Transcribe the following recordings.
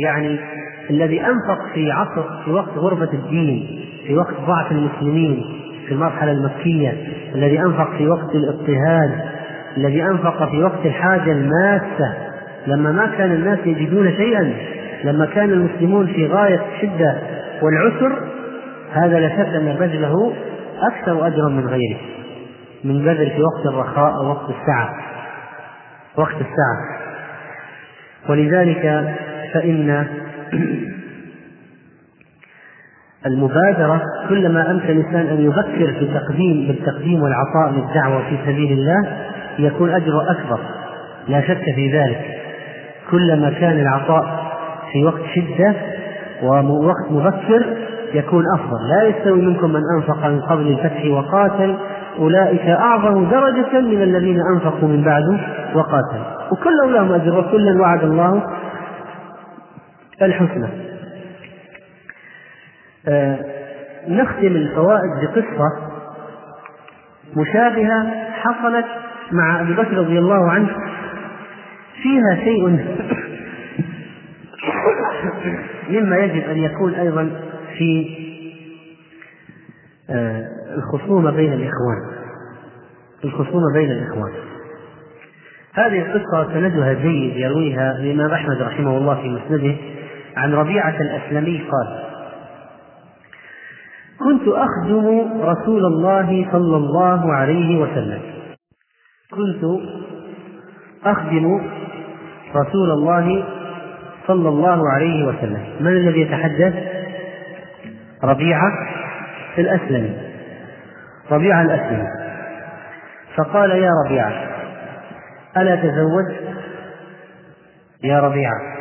يعني الذي أنفق في عصر في وقت غربة الدين في وقت ضعف المسلمين في المرحلة المكية الذي أنفق في وقت الاضطهاد الذي أنفق في وقت الحاجة الماسة لما ما كان الناس يجدون شيئا لما كان المسلمون في غاية الشدة والعسر هذا لا شك أن بذله أكثر أجرا من غيره من بذل في وقت الرخاء أو وقت السعة وقت السعة. ولذلك فإن المبادرة كلما أمكن الإنسان أن يبكر في تقديم بالتقديم والعطاء للدعوة في سبيل الله يكون أجره أكبر. لا شك في ذلك. كلما كان العطاء في وقت شدة ووقت مبكر يكون أفضل. لا يستوي منكم من أنفق من قبل الفتح وقاتل. أولئك أعظم درجة من الذين أنفقوا من بعد وقاتلوا وكلهم لهم أجر وكلا وعد الله الحسنى. آه نختم الفوائد بقصة مشابهة حصلت مع أبي بكر رضي الله عنه. فيها شيء مما يجب أن يكون أيضا في آه، الخصومة بين الإخوان. الخصومة بين الإخوان. هذه القصة سندها جيد يرويها الإمام أحمد رحمه الله في مسنده. عن ربيعة الأسلمي قال كنت أخدم رسول الله صلى الله عليه وسلم. كنت أخدم رسول الله صلى الله عليه وسلم. من الذي يتحدث؟ ربيعة الأسلمي. ربيعة الأسلمي. فقال يا ربيعة ألا تزوج؟ يا ربيعة.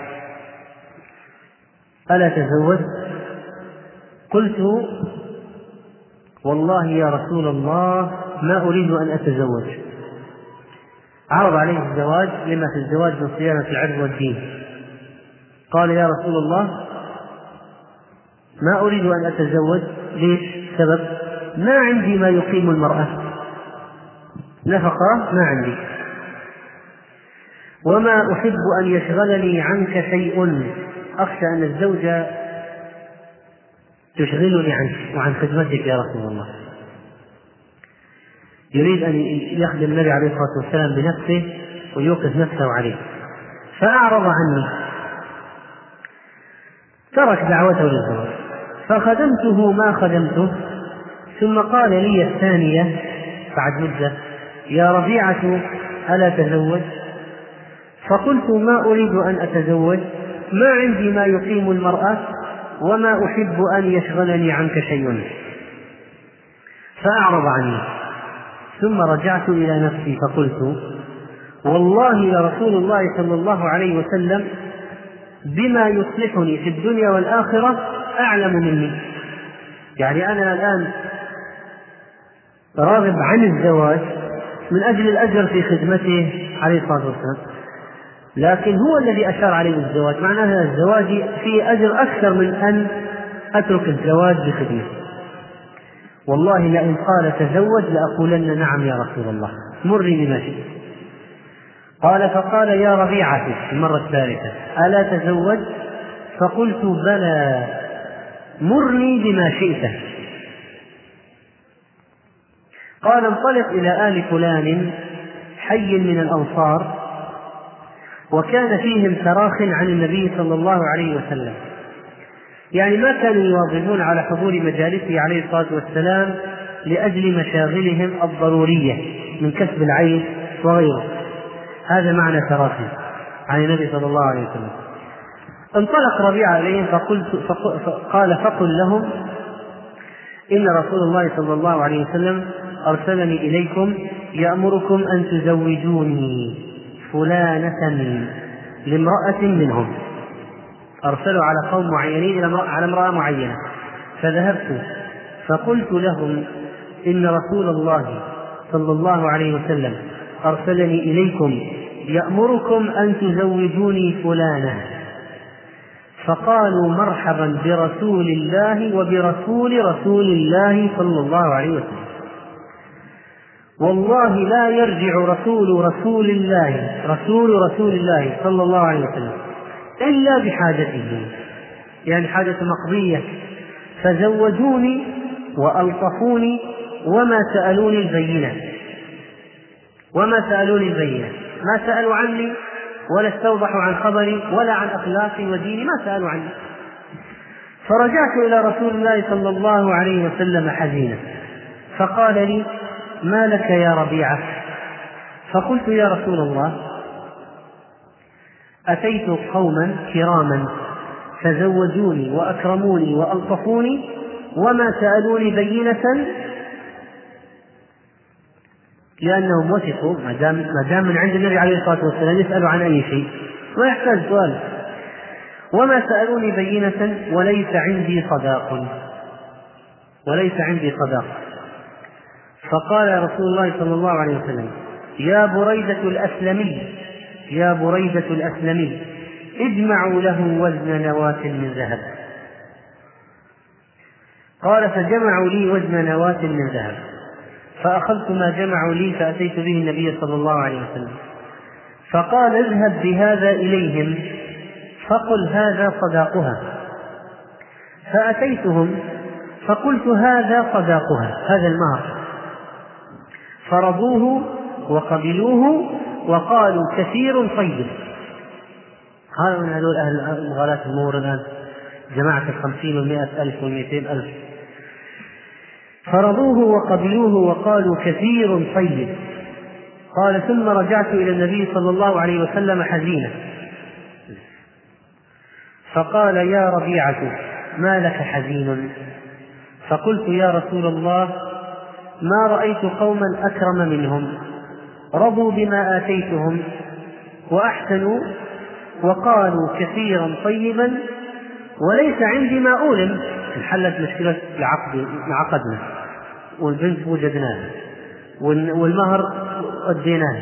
ألا تزوج؟ قلت والله يا رسول الله ما أريد أن أتزوج. عرض عليه الزواج لما في الزواج من صيانة العرض والدين. قال يا رسول الله ما أريد أن أتزوج. ليش؟ سبب ما عندي ما يقيم المرأة. نفقة؟ ما عندي. وما أحب أن يشغلني عنك شيء. أخشى أن الزوجة تشغلني عنك وعن خدمتك يا رسول الله. يريد أن يخدم النبي عليه الصلاة والسلام بنفسه ويوقف نفسه عليه. فأعرض عني ترك دعوته للزواج. فخدمته ما خدمته. ثم قال لي الثانية بعد مدة يا ربيعة ألا تزوج؟ فقلت ما أريد أن أتزوج؟ ما عندي ما يقيم المرأة وما أحب أن يشغلني عنك شيء. فأعرض عني. ثم رجعت إلى نفسي فقلت والله لرسول الله صلى الله عليه وسلم بما يصلحني في الدنيا والآخرة أعلم مني. يعني أنا الآن راغب عن الزواج من أجل الأجر في خدمته عليه الصلاة والسلام. لكن هو الذي أشار عليه بالزواج معناها الزواج فيه أجر أكثر من أن أترك الزواج بخدمته. والله لئن قال تزوج لأقولن نعم يا رسول الله. مرني بما شئت. قال فقال يا ربيعة المرة الثالثة ألا تزوج؟ فقلت بلى مرني بما شئت. قال انطلق إلى آل فلان حي من الأنصار وكان فيهم تراخ عن النبي صلى الله عليه وسلم. يعني ما كانوا يواظبون على حضور مجالسه عليه الصلاة والسلام لأجل مشاغلهم الضرورية من كسب العيش وغيره. هذا معنى تراخي عن النبي صلى الله عليه وسلم. انطلق ربيعة إليهم فقلت قال فقل لهم إن رسول الله صلى الله عليه وسلم أرسلني إليكم يأمركم أن تزوجوني. فلانة لامرأة منهم. أرسلوا على قوم معينين على امرأة معينة. فذهبت فقلت لهم إن رسول الله صلى الله عليه وسلم أرسلني إليكم يأمركم أن تزوجوني فلانة. فقالوا مرحبا برسول الله وبرسول رسول الله صلى الله عليه وسلم. والله لا يرجع رسول رسول الله رسول رسول الله صلى الله عليه وسلم إلا بحاجته. يعني حاجة مقضية. فزوجوني وألطفوني وما سألوني البينة. وما سألوني البينة. ما سألوا عني ولا استوضحوا عن خبري ولا عن أخلاقي وديني ما سألوا عني. فرجعت إلى رسول الله صلى الله عليه وسلم حزينا فقال لي ما لك يا ربيعة؟ فقلت يا رسول الله أتيت قوما كراما فزوجوني وأكرموني وألطفوني وما سألوني بينة لأنهم وثقوا ما دام ما دام من عند النبي عليه الصلاة والسلام يسألوا عن أي شيء ما يحتاج سؤال. وما سألوني بينة وليس عندي صداق وليس عندي صداق. فقال رسول الله صلى الله عليه وسلم يا بريدة الأسلمي يا بريدة الأسلمي اجمعوا له وزن نواة من ذهب. قال فجمعوا لي وزن نواة من ذهب. فأخذت ما جمعوا لي فأتيت به النبي صلى الله عليه وسلم. فقال اذهب بهذا إليهم فقل هذا صداقها. فأتيتهم فقلت هذا صداقها هذا المهر. فرضوه وقبلوه وقالوا كثير طيب. هذا من هذول أهل المغالاة المور الآن جماعة الخمسين والمئة ألف والمئتين ألف. فرضوه وقبلوه وقالوا كثير طيب. قال ثم رجعت إلى النبي صلى الله عليه وسلم حزينا فقال يا ربيعة ما لك حزين؟ فقلت يا رسول الله ما رأيت قوما أكرم منهم رضوا بما آتيتهم وأحسنوا وقالوا كثيرا طيبا وليس عندي ما أولم. انحلت مشكلة العقد عقدنا والبنت وجدناها والمهر أديناه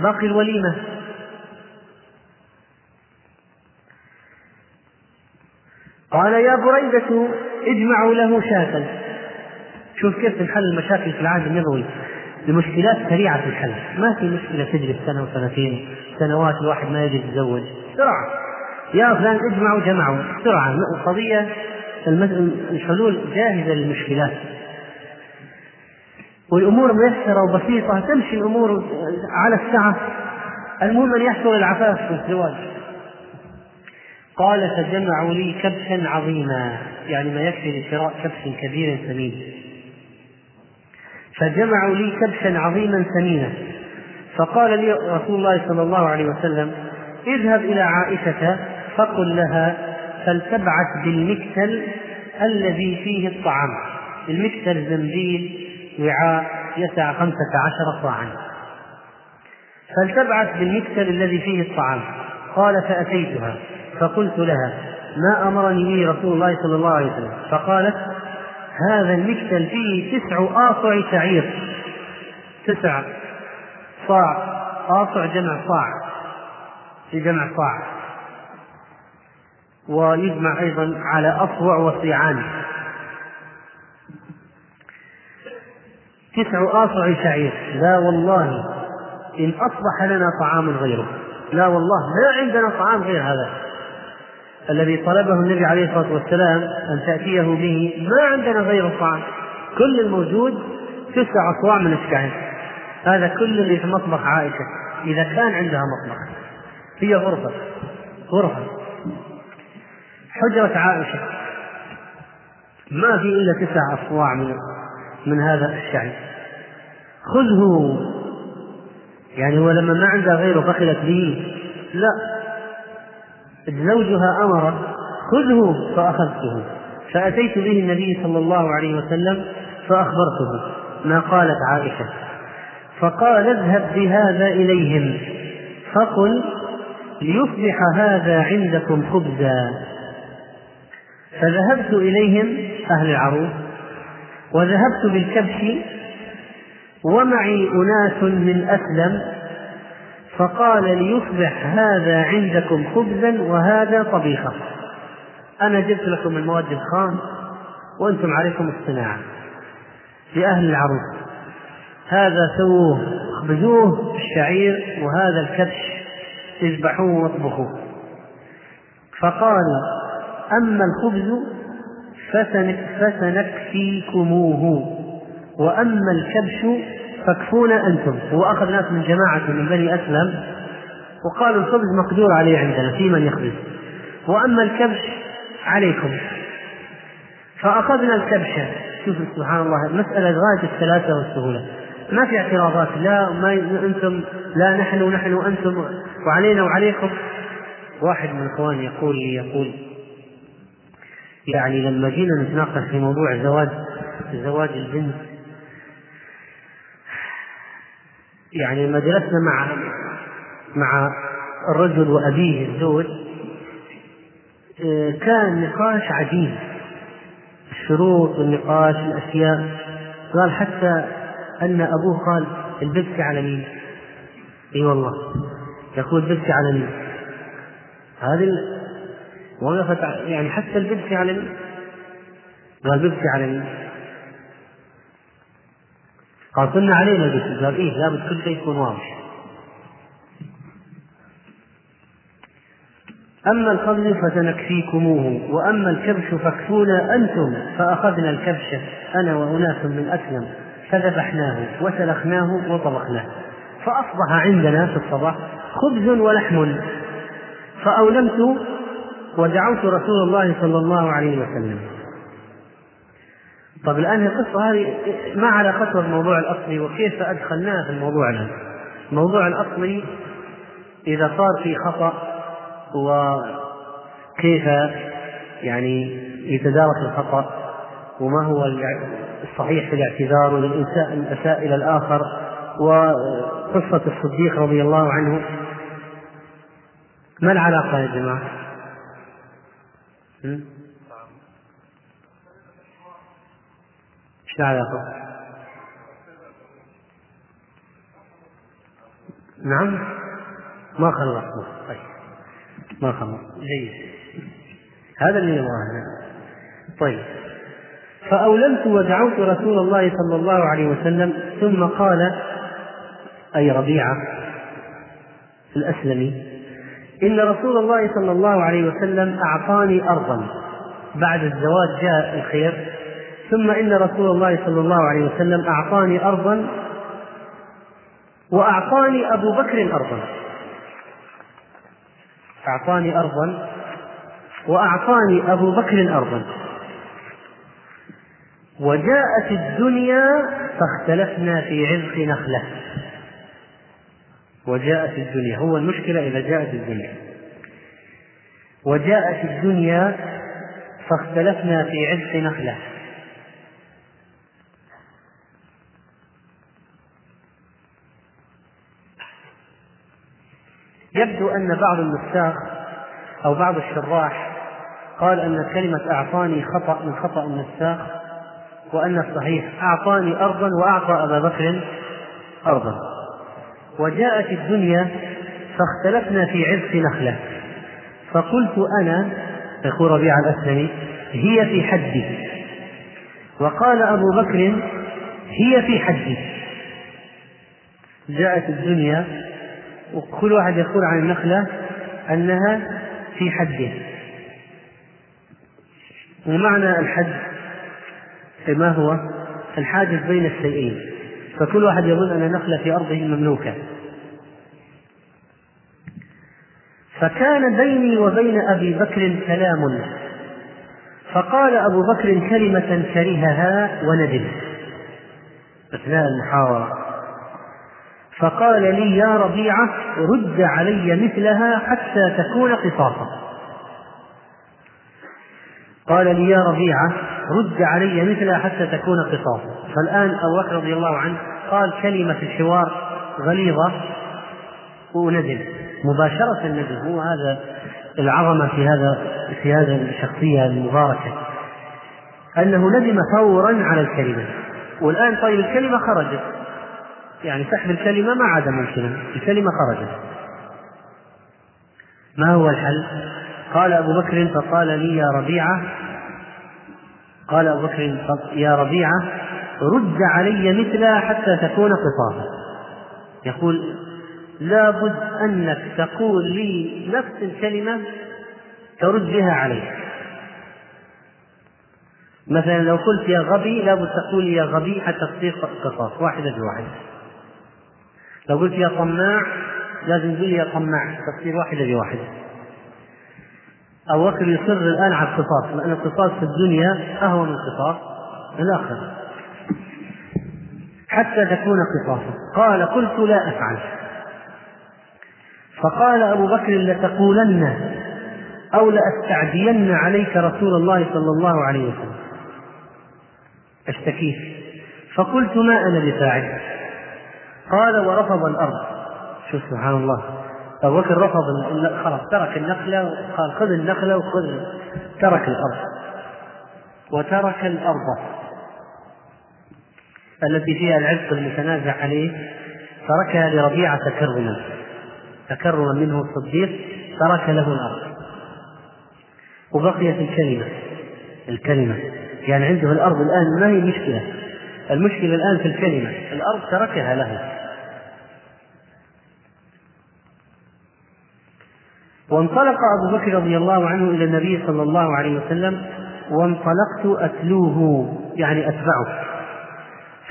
باقي الوليمة. قال يا بريدة اجمعوا له شاة. شوف كيف تنحل المشاكل في العهد النبوي بمشكلات سريعة الحل. ما في مشكلة تجري سنة وسنتين سنوات الواحد ما يجي يتزوج. بسرعة. يا فلان اجمعوا جمعوا بسرعة. القضية الحلول جاهزة للمشكلات. والأمور ميسرة وبسيطة. تمشي الأمور على السعة المهم أن يحصل العفاف والزواج قال فجمعوا لي كبشا عظيما. يعني ما يكفي لشراء كبش كبير ثمين فجمعوا لي كبشا عظيما ثمينا فقال لي رسول الله صلى الله عليه وسلم اذهب إلى عائشة فقل لها فلتبعث بالمكتل الذي فيه الطعام. المكتل زنبيل وعاء يسع خمسة عشر صاعا. فلتبعث بالمكتل الذي فيه الطعام. قال فأتيتها. فقلت لها ما أمرني به رسول الله صلى الله عليه وسلم. فقالت هذا المكتل فيه تسع آصع شعير تسع صاع. آصع جمع صاع. في جمع صاع. ويجمع أيضا على أصوع وصيعان. تسع آصع شعير لا والله إن أصبح لنا طعام غيره. لا والله ما عندنا طعام غير هذا. الذي طلبه النبي عليه الصلاة والسلام أن تأتيه به ما عندنا غير الطعام. كل الموجود تسع أصواع من الشعير. هذا كل اللي في مطبخ عائشة. إذا كان عندها مطبخ. هي غرفة. غرفة. حجرة عائشة. ما في إلا تسع أصواع من من هذا الشعير. خذه. يعني هو لما ما عندها غيره بخلت به. لا. زوجها أمر خذه فأخذته. فأتيت به النبي صلى الله عليه وسلم فأخبرته ما قالت عائشة. فقال اذهب بهذا إليهم فقل ليصبح هذا عندكم خبزا. فذهبت إليهم أهل العروس وذهبت بالكبش ومعي أناس من أسلم فقال ليصبح هذا عندكم خبزا وهذا طبيخا. أنا جبت لكم المواد الخام وأنتم عليكم الصناعة. لأهل العروس. هذا سووه اخبزوه بالشعير وهذا الكبش اذبحوه واطبخوه. فقال أما الخبز فسنكفيكموه وأما الكبش فاكفونا أنتم. هو أخذ ناس من جماعة من بني أسلم وقالوا الخبز مقدور عليه عندنا في من يخبز. وأما الكبش عليكم. فأخذنا الكبش. شوف سبحان الله مسألة غاية الثلاثة والسهولة. ما في اعتراضات. لا ما أنتم لا نحن ونحن وأنتم وعلينا وعليكم. واحد من اخواني يقول لي يقول يعني لما جينا نتناقش في موضوع زواج زواج البنت يعني لما جلسنا مع مع الرجل وأبيه الزوج آه، كان نقاش عجيب الشروط والنقاش الأشياء قال حتى أن أبوه قال البكي على مين؟ إي والله يقول بكي على مين؟ هذه وقفت يعني حتى البكي على مين؟ قال بكي على مين؟ قال قلنا علينا البكي قال إيه لابد كل شيء يكون واضح. أما الخبز فسنكفيكموه وأما الكبش فاكفونا أنتم فأخذنا الكبش أنا وأناس من أسلم فذبحناه وسلخناه وطبخناه. فأصبح عندنا في الصباح خبز ولحم. فأولمت ودعوت رسول الله صلى الله عليه وسلم. طب الآن القصة هذه ما علاقتها بالموضوع الأصلي وكيف أدخلناها في الموضوع الآن الموضوع الأصلي إذا صار في خطأ وكيف يعني يتدارك الخطأ وما هو الصحيح في الاعتذار والإنساء الأساء إلى الآخر وقصة الصديق رضي الله عنه. ما العلاقة يا جماعة؟ إيش العلاقة؟ نعم؟ ما خلصنا. طيب. ما خلص جيد. هذا اللي نبغاه طيب. فأولمت ودعوت رسول الله صلى الله عليه وسلم ثم قال أي ربيعة الأسلمي إن رسول الله صلى الله عليه وسلم أعطاني أرضا. بعد الزواج جاء الخير. ثم إن رسول الله صلى الله عليه وسلم أعطاني أرضا وأعطاني أبو بكر أرضا. أعطاني أرضا وأعطاني أبو بكر أرضا. وجاءت الدنيا فاختلفنا في عرق نخلة. وجاءت الدنيا هو المشكلة إذا جاءت الدنيا. وجاءت الدنيا فاختلفنا في عرق نخلة. يبدو أن بعض النساخ أو بعض الشراح قال أن كلمة أعطاني خطأ من خطأ النساخ وأن الصحيح أعطاني أرضا وأعطى أبا بكر أرضا. وجاءت الدنيا فاختلفنا في عرق نخلة. فقلت أنا يقول ربيع الأسلمي هي في حدي. وقال أبو بكر هي في حدي. جاءت الدنيا وكل واحد يقول عن النخلة أنها في حده. ومعنى الحد ما هو؟ الحاجز بين الشيئين. فكل واحد يظن أن النخلة في أرضه مملوكة. فكان بيني وبين أبي بكر كلام. فقال أبو بكر كلمة كرهها وندم أثناء المحاورة. فقال لي يا ربيعة رد علي مثلها حتى تكون قصاصا قال لي يا ربيعة رد علي مثلها حتى تكون قصاصا فالآن أبو بكر رضي الله عنه قال كلمة في الحوار غليظة وندم مباشرة الندم هو هذا العظمة في هذا في هذا الشخصية المباركة. أنه ندم فورا على الكلمة. والآن طيب الكلمة خرجت. يعني سحب الكلمة ما عاد ممكنا الكلمة خرجت. ما هو الحل؟ قال أبو بكر فقال لي يا ربيعة قال أبو بكر يا ربيعة رد علي مثلها حتى تكون قصاصا يقول لابد أنك تقول لي نفس الكلمة ترد بها عليه مثلا لو قلت يا غبي لابد تقول يا غبي حتى تصير قصاص واحدة بواحدة. لو قلت يا طماع لازم تقول يا طماع. تصير واحدة بواحدة أبو بكر يصر الآن على القصاص لأن القصاص في الدنيا أهون من القصاص. في الآخرة حتى تكون قصاصا. قال قلت لا أفعل. فقال أبو بكر لتقولن أو لأستعدين عليك رسول الله صلى الله عليه وسلم. أشتكيت. فقلت ما أنا بفاعل. قال ورفض الأرض. شوف سبحان الله. أبو بكر رفض خلاص ترك النخلة وقال خذ النخلة وخذ ترك الأرض. وترك الأرض. التي فيها العرق المتنازع عليه تركها لربيعة تكرما. تكرما منه الصديق ترك له الأرض. وبقيت الكلمة. الكلمة. يعني عنده الأرض الآن ما هي مشكلة. المشكلة الآن في الكلمة. الأرض تركها له. وانطلق أبو بكر رضي الله عنه إلى النبي صلى الله عليه وسلم وانطلقت أتلوه يعني أتبعه.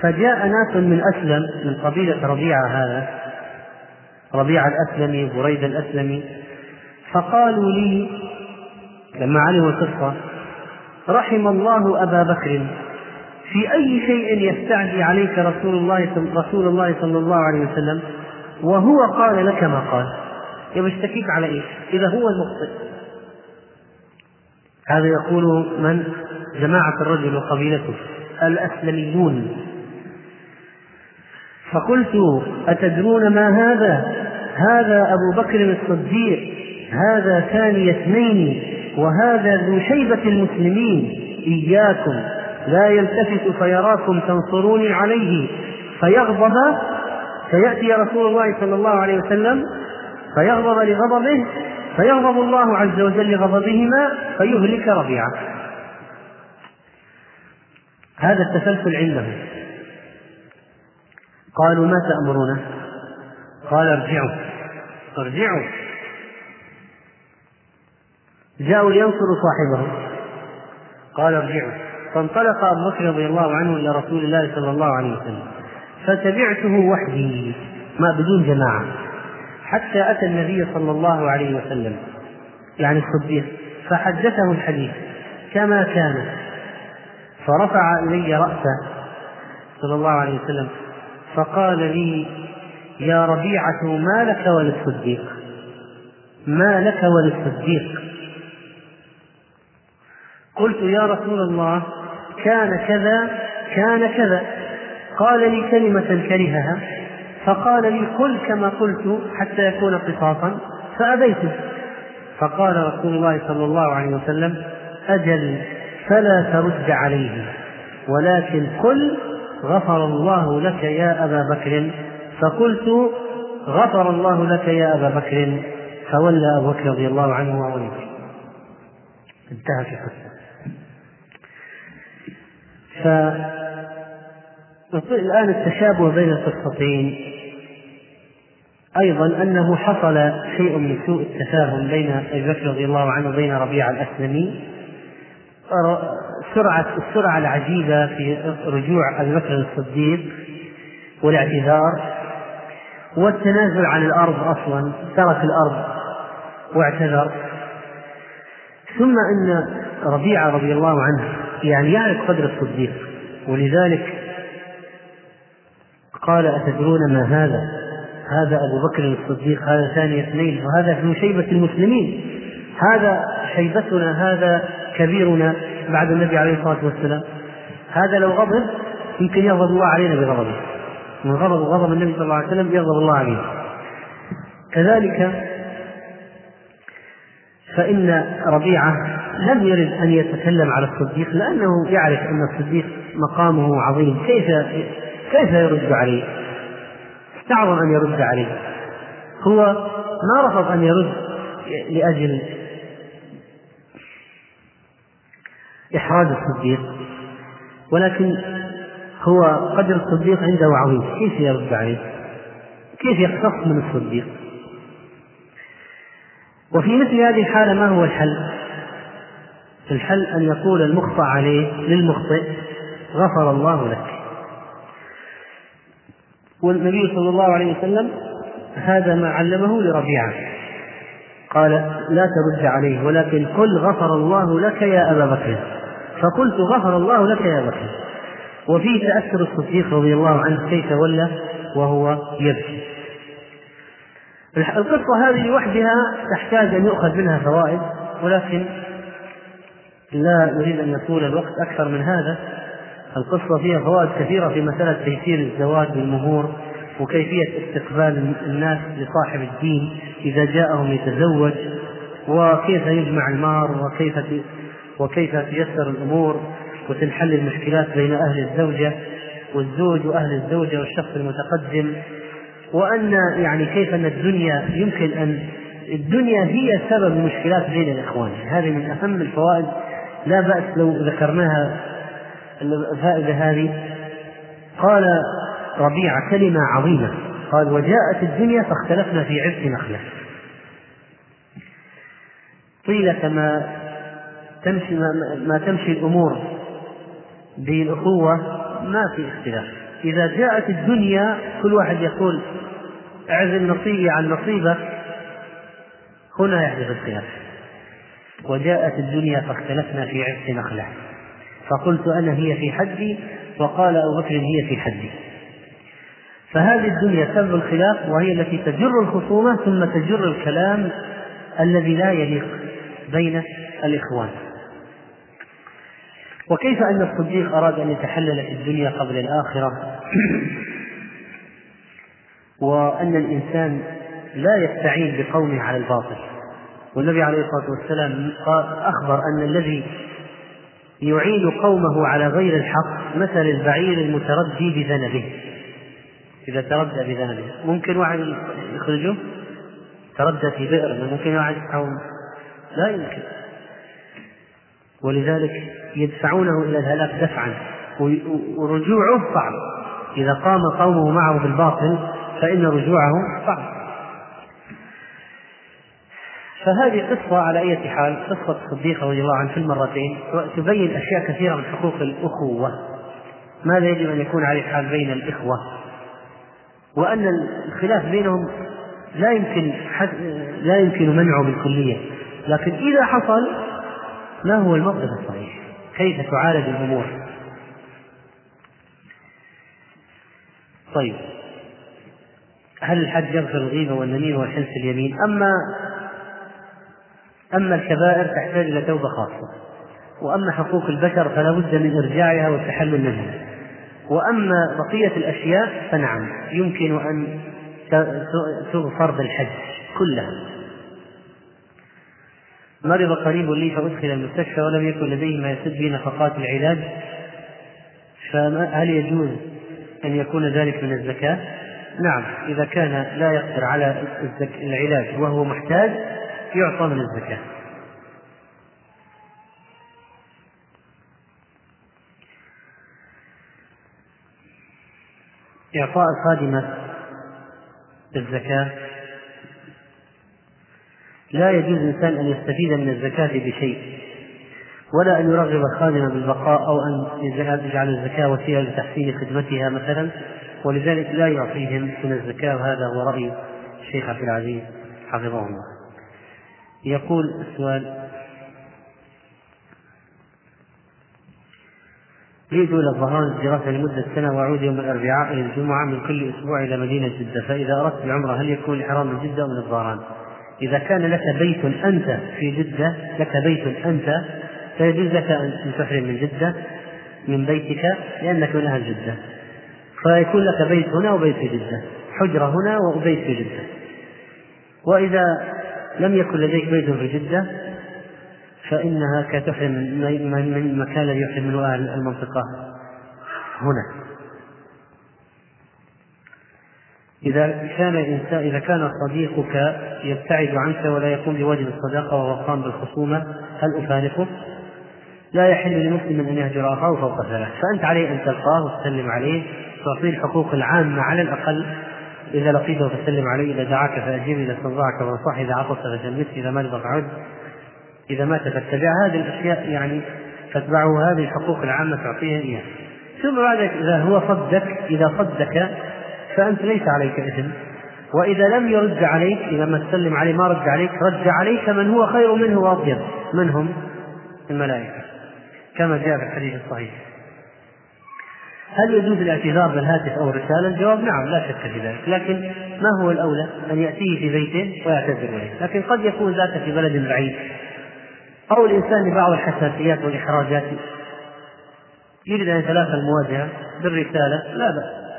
فجاء ناس من أسلم من قبيلة ربيعة هذا ربيعة الأسلمي بريد الأسلمي فقالوا لي لما علموا القصة رحم الله أبا بكر في أي شيء يستعدي عليك رسول الله رسول الله صلى الله عليه وسلم؟ وهو قال لك ما قال. يبقى على إيش؟ إذا هو المخطئ. هذا يقول من؟ جماعة الرجل وقبيلته. الأسلميون. فقلت أتدرون ما هذا؟ هذا أبو بكر الصديق. هذا ثاني اثنين. وهذا ذو شيبة المسلمين. إياكم. لا يلتفت فيراكم تنصروني عليه. فيغضب. فيأتي رسول الله صلى الله عليه وسلم. فيغضب لغضبه فيغضب الله عز وجل لغضبهما فيهلك ربيعه. هذا التسلسل عندهم قالوا ما تأمرونه؟ قال ارجعوا. ارجعوا. جاءوا لينصروا صاحبهم. قال ارجعوا. فانطلق أبو بكر رضي الله عنه إلى رسول الله صلى الله عليه وسلم. فتبعته وحدي. ما بدون جماعة. حتى أتى النبي صلى الله عليه وسلم يعني الصديق فحدثه الحديث كما كان فرفع إلي رأسه صلى الله عليه وسلم فقال لي يا ربيعة ما لك وللصديق؟ ما لك وللصديق؟ قلت يا رسول الله كان كذا كان كذا. قال لي كلمة كرهها. فقال لي قل كما قلت حتى يكون قصاصا فأبيت فقال رسول الله صلى الله عليه وسلم أجل فلا ترد عليه ولكن قل غفر الله لك يا أبا بكر. فقلت غفر الله لك يا أبا بكر. فولى أبو بكر رضي الله عنه وولي انتهت القصة الآن التشابه بين القصتين. أيضا أنه حصل شيء من سوء التفاهم بين أبي بكر رضي الله عنه وبين ربيعة الأسلمي. سرعة السرعة العجيبة في رجوع أبي بكر الصديق والاعتذار والتنازل عن الأرض أصلا ترك الأرض واعتذر. ثم أن ربيعة رضي الله عنه يعني يعرف قدر الصديق ولذلك قال أتدرون ما هذا؟ هذا أبو بكر الصديق هذا ثاني اثنين وهذا ابن شيبة المسلمين. هذا شيبتنا هذا كبيرنا بعد النبي عليه الصلاة والسلام. هذا لو غضب يمكن يغضب الله علينا بغضبه. من غضب غضب النبي صلى الله عليه وسلم يغضب الله عليه كذلك فإن ربيعة لم يرد أن يتكلم على الصديق لأنه يعرف أن الصديق مقامه عظيم. كيف كيف يرد عليه؟ استعظم أن يرد عليه هو ما رفض أن يرد لأجل إحراج الصديق ولكن هو قدر الصديق عنده عظيم كيف يرد عليه؟ كيف يقتص من الصديق؟ وفي مثل هذه الحالة ما هو الحل؟ الحل أن يقول المخطئ عليه للمخطئ غفر الله لك والنبي صلى الله عليه وسلم هذا ما علمه لربيعة. قال لا ترد عليه ولكن قل غفر الله لك يا أبا بكر. فقلت غفر الله لك يا بكر. وفي تأثر الصديق رضي الله عنه كيف ولى وهو يبكي. القصة هذه لوحدها تحتاج أن يؤخذ منها فوائد ولكن لا نريد أن يطول الوقت أكثر من هذا. القصة فيها فوائد كثيرة في مسألة تيسير الزواج بالمهور وكيفية استقبال الناس لصاحب الدين إذا جاءهم يتزوج وكيف يجمع المار وكيف وكيف تيسر الأمور وتنحل المشكلات بين أهل الزوجة والزوج وأهل الزوجة والشخص المتقدم وأن يعني كيف أن الدنيا يمكن أن الدنيا هي سبب المشكلات بين الإخوان. هذه من أهم الفوائد. لا بأس لو ذكرناها الفائدة هذه قال ربيعة كلمة عظيمة. قال وجاءت الدنيا فاختلفنا في عبء نخلة. طيلة ما تمشي ما, تمشي الأمور بالأخوة ما في اختلاف. إذا جاءت الدنيا كل واحد يقول اعزل نصيبي عن نصيبك هنا يحدث الخلاف وجاءت الدنيا فاختلفنا في عبء نخلة. فقلت أنا هي في حدي وقال أبو بكر هي في حدي. فهذه الدنيا سبب الخلاف وهي التي تجر الخصومة ثم تجر الكلام الذي لا يليق بين الإخوان. وكيف أن الصديق أراد أن يتحلل في الدنيا قبل الآخرة؟ وأن الإنسان لا يستعين بقومه على الباطل. والنبي عليه الصلاة والسلام أخبر أن الذي يعين قومه على غير الحق مثل البعير المتردي بذنبه. إذا تردى بذنبه. ممكن واحد يخرجه؟ تردى في بئر ممكن واحد يحاول لا يمكن. ولذلك يدفعونه إلى الهلاك دفعا. ورجوعه صعب. إذا قام قومه معه بالباطل فإن رجوعه صعب. فهذه قصة على أي حال قصة الصديق رضي الله عنه في المرتين تبين أشياء كثيرة من حقوق الأخوة. ماذا يجب أن يكون عليه الحال بين الإخوة؟ وأن الخلاف بينهم لا يمكن لا يمكن منعه بالكلية. لكن إذا حصل ما هو الموقف الصحيح؟ كيف تعالج الأمور؟ طيب. هل الحد يغفر الغيبة والنميمة والحنس اليمين؟ أما أما الكبائر تحتاج إلى توبة خاصة وأما حقوق البشر فلا بد من إرجاعها والتحلل منها وأما بقية الأشياء فنعم يمكن أن تغفر بالحج كلها مرض قريب لي فأدخل المستشفى ولم يكن لديه ما يسد به نفقات العلاج فهل يجوز أن يكون ذلك من الزكاة؟ نعم إذا كان لا يقدر على العلاج وهو محتاج يعطى من الزكاة. إعطاء الخادمة الزكاة لا يجوز الإنسان أن يستفيد من الزكاة بشيء ولا أن يرغب الخادمة بالبقاء أو أن يجعل الزكاة وسيلة لتحسين خدمتها مثلا. ولذلك لا يعطيهم من الزكاة وهذا هو رأي الشيخ عبد العزيز حفظه الله. يقول السؤال. أريد إلى الظهران الدراسة لمدة سنة وأعود يوم الأربعاء إلى الجمعة من كل أسبوع إلى مدينة جدة. فإذا أردت العمرة هل يكون الإحرام من جدة أو من الظهران؟ إذا كان لك بيت أنت في جدة لك بيت أنت فيجوز لك أن تحرم من جدة من بيتك لأنك من أهل جدة. فيكون لك بيت هنا وبيت في جدة. حجرة هنا وبيت في جدة. وإذا لم يكن لديك بيت في جدة فإنها كتحرم من المكان الذي يحرم منه أهل المنطقة هنا إذا كان الإنسان إذا كان صديقك يبتعد عنك ولا يقوم بواجب الصداقة وهو قام بالخصومة هل أفارقه؟ لا يحل لمسلم أن يهجر أخاه فوق ثلاث، فأنت عليه أن تلقاه وتسلم عليه، تعطيه الحقوق العامة على الأقل إذا لقيته فسلم عليه، إذا دعاك فأجيب، إذا استنصحك فانصح، إذا عطس فجلس، إذا مرض فعد، إذا مات فاتبع هذه الأشياء يعني تتبعه هذه الحقوق العامة تعطيه يعني فتتبعه هذه الحقوق العامة تعطيه إياه ثم بعد إذا هو صدك إذا صدك فأنت ليس عليك إثم. وإذا لم يرد عليك إذا ما تسلم عليه ما رد عليك رد عليك من هو خير منه وأطيب من هم؟ الملائكة. كما جاء في الحديث الصحيح. هل يجوز الاعتذار بالهاتف أو الرسالة؟ الجواب نعم لا شك في ذلك، لكن ما هو الأولى؟ أن يأتيه في بيته ويعتذر إليه، لكن قد يكون ذاك في بلد بعيد أو الإنسان لبعض الحساسيات والإحراجات يريد أن يتلافى المواجهة بالرسالة لا بأس.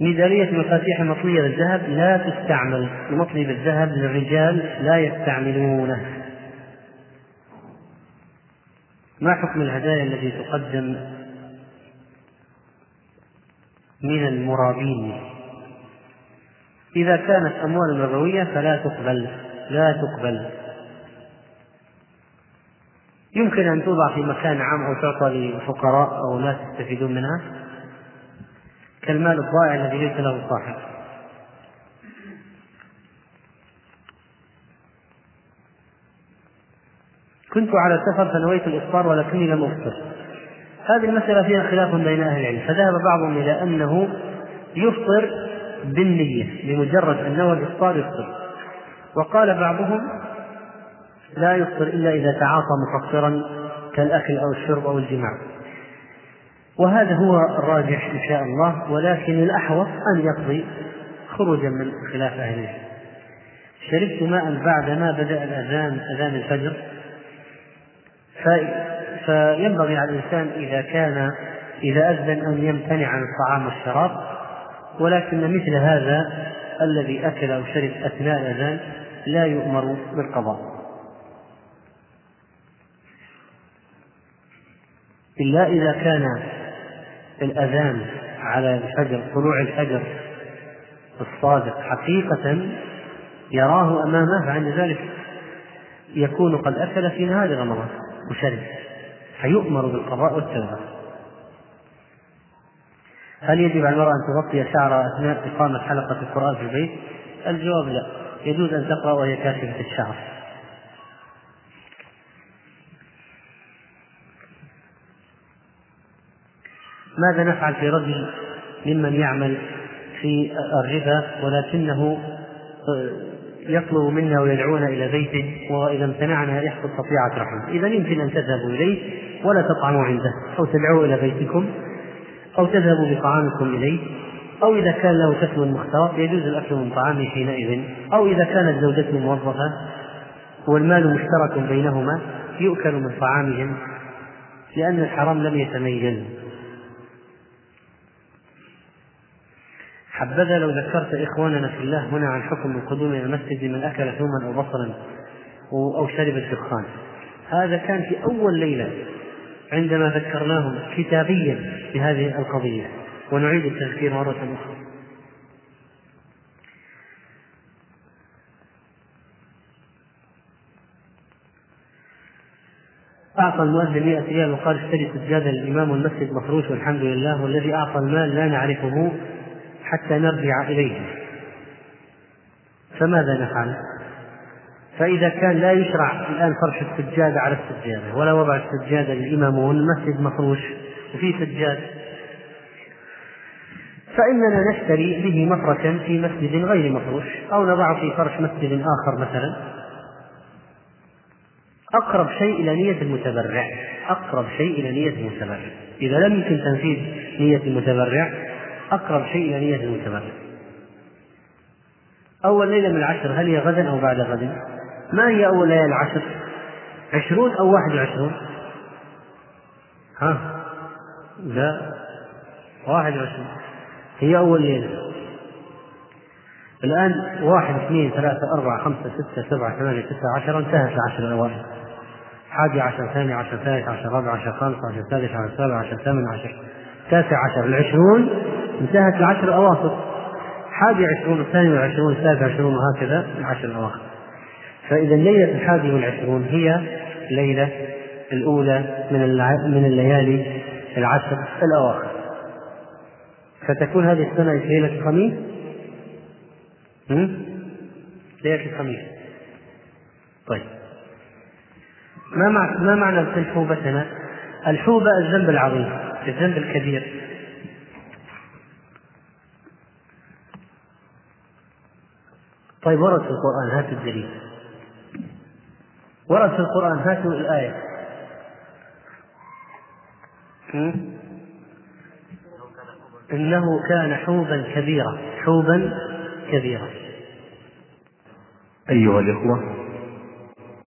ميزانية مفاتيح مطلية للذهب لا تستعمل لمطلي بالذهب للرجال لا يستعملونه ما حكم الهدايا التي تقدم من المرابين. إذا كانت أموال ربوية فلا تقبل لا تقبل. يمكن أن توضع في مكان عام أو تعطى لفقراء أو ناس يستفيدون منها. كالمال الضائع الذي ليس له صاحب. كنت على سفر فنويت الإفطار ولكني لم أفطر. هذه المسألة فيها خلاف بين أهل العلم فذهب بعضهم إلى أنه يفطر بالنية بمجرد أن نوى الإفطار يفطر. وقال بعضهم لا يفطر إلا إذا تعاطى مفطرا كالأكل أو الشرب أو الجماع. وهذا هو الراجح إن شاء الله ولكن الأحوط أن يقضي خروجا من خلاف أهل العلم. شربت ماء بعدما بدأ الأذان أذان الفجر فينبغي على الإنسان إذا كان إذا أذن أن يمتنع عن الطعام والشراب ولكن مثل هذا الذي أكل أو شرب أثناء الأذان لا يؤمر بالقضاء. إلا إذا كان الأذان على الفجر طلوع الفجر الصادق حقيقة يراه أمامه فعند ذلك يكون قد أكل في نهار رمضان وشرب. فيؤمر بالقضاء والتوبة. هل يجب على المرأة أن تغطي شعرها أثناء إقامة حلقة القرآن في البيت؟ الجواب لا. يجوز أن تقرأ وهي كاشفة الشعر. ماذا نفعل في رجل ممن يعمل في الربا ولكنه يطلب منا ويدعونا إلى بيته وإذا امتنعنا يحصل قطيعة رحم إذا يمكن أن تذهبوا إليه ولا تطعموا عنده أو تدعوه إلى بيتكم أو تذهبوا بطعامكم إليه أو إذا كان له كسب مختلط يجوز الأكل من طعامه حينئذ أو إذا كانت زوجته موظفة والمال مشترك بينهما يؤكل من طعامهم لأن الحرام لم يتميز. حبذا لو ذكرت إخواننا في الله هنا عن حكم القدوم إلى المسجد من أكل ثوما أو بصلا أو شرب الدخان هذا كان في أول ليلة. عندما ذكرناهم كتابيا بهذه القضية. ونعيد التذكير مرة أخرى. أعطى المؤذن 100 ريال وقال اشتري سجادة للإمام والمسجد مفروش والحمد لله والذي أعطى المال لا نعرفه حتى نرجع إليه. فماذا نفعل؟ فإذا كان لا يشرع الآن فرش السجادة على السجادة ولا وضع السجادة للإمام والمسجد مفروش وفي سجاد. فإننا نشتري به مفرشا في مسجد غير مفروش أو نضعه في فرش مسجد آخر مثلا. أقرب شيء إلى نية المتبرع أقرب شيء إلى نية المتبرع. إذا لم يمكن تنفيذ نية المتبرع أقرب شيء إلى نية المتبرع. أول ليلة من العشر هل هي غدا أو بعد غد؟ ما هي أول ليلة العشر؟ عشرون أو واحد وعشرون؟ ها؟ لا. واحد وعشرون. هي أول ليلة. الآن واحد اثنين ثلاثة أربعة خمسة ستة سبعة ثمانية تسعة عشرة. انتهت العشر الأوائل. حادي عشر ثاني عشر ثالث عشر رابع عشر خامس عشر سادس عشر سابع عشر ثامن عشر تاسع عشر. العشرون انتهت العشر الأواسط حادي عشرون الثاني والعشرون الثالث عشرون وهكذا العشر الأواخر. فإذا الليلة الحادي والعشرون هي الليلة الأولى من من الليالي العشر الأواخر. فتكون هذه السنة ليلة الخميس؟ ليلة الخميس. طيب. ما. ما معنى ادخل حوبتنا؟ الحوبة الذنب العظيم الذنب الكبير. طيب ورد في القرآن هات الدليل. ورد في القرآن هاتوا الآية. إنه كان حوبا كبيرا حوبا كبيرا. أيها الإخوة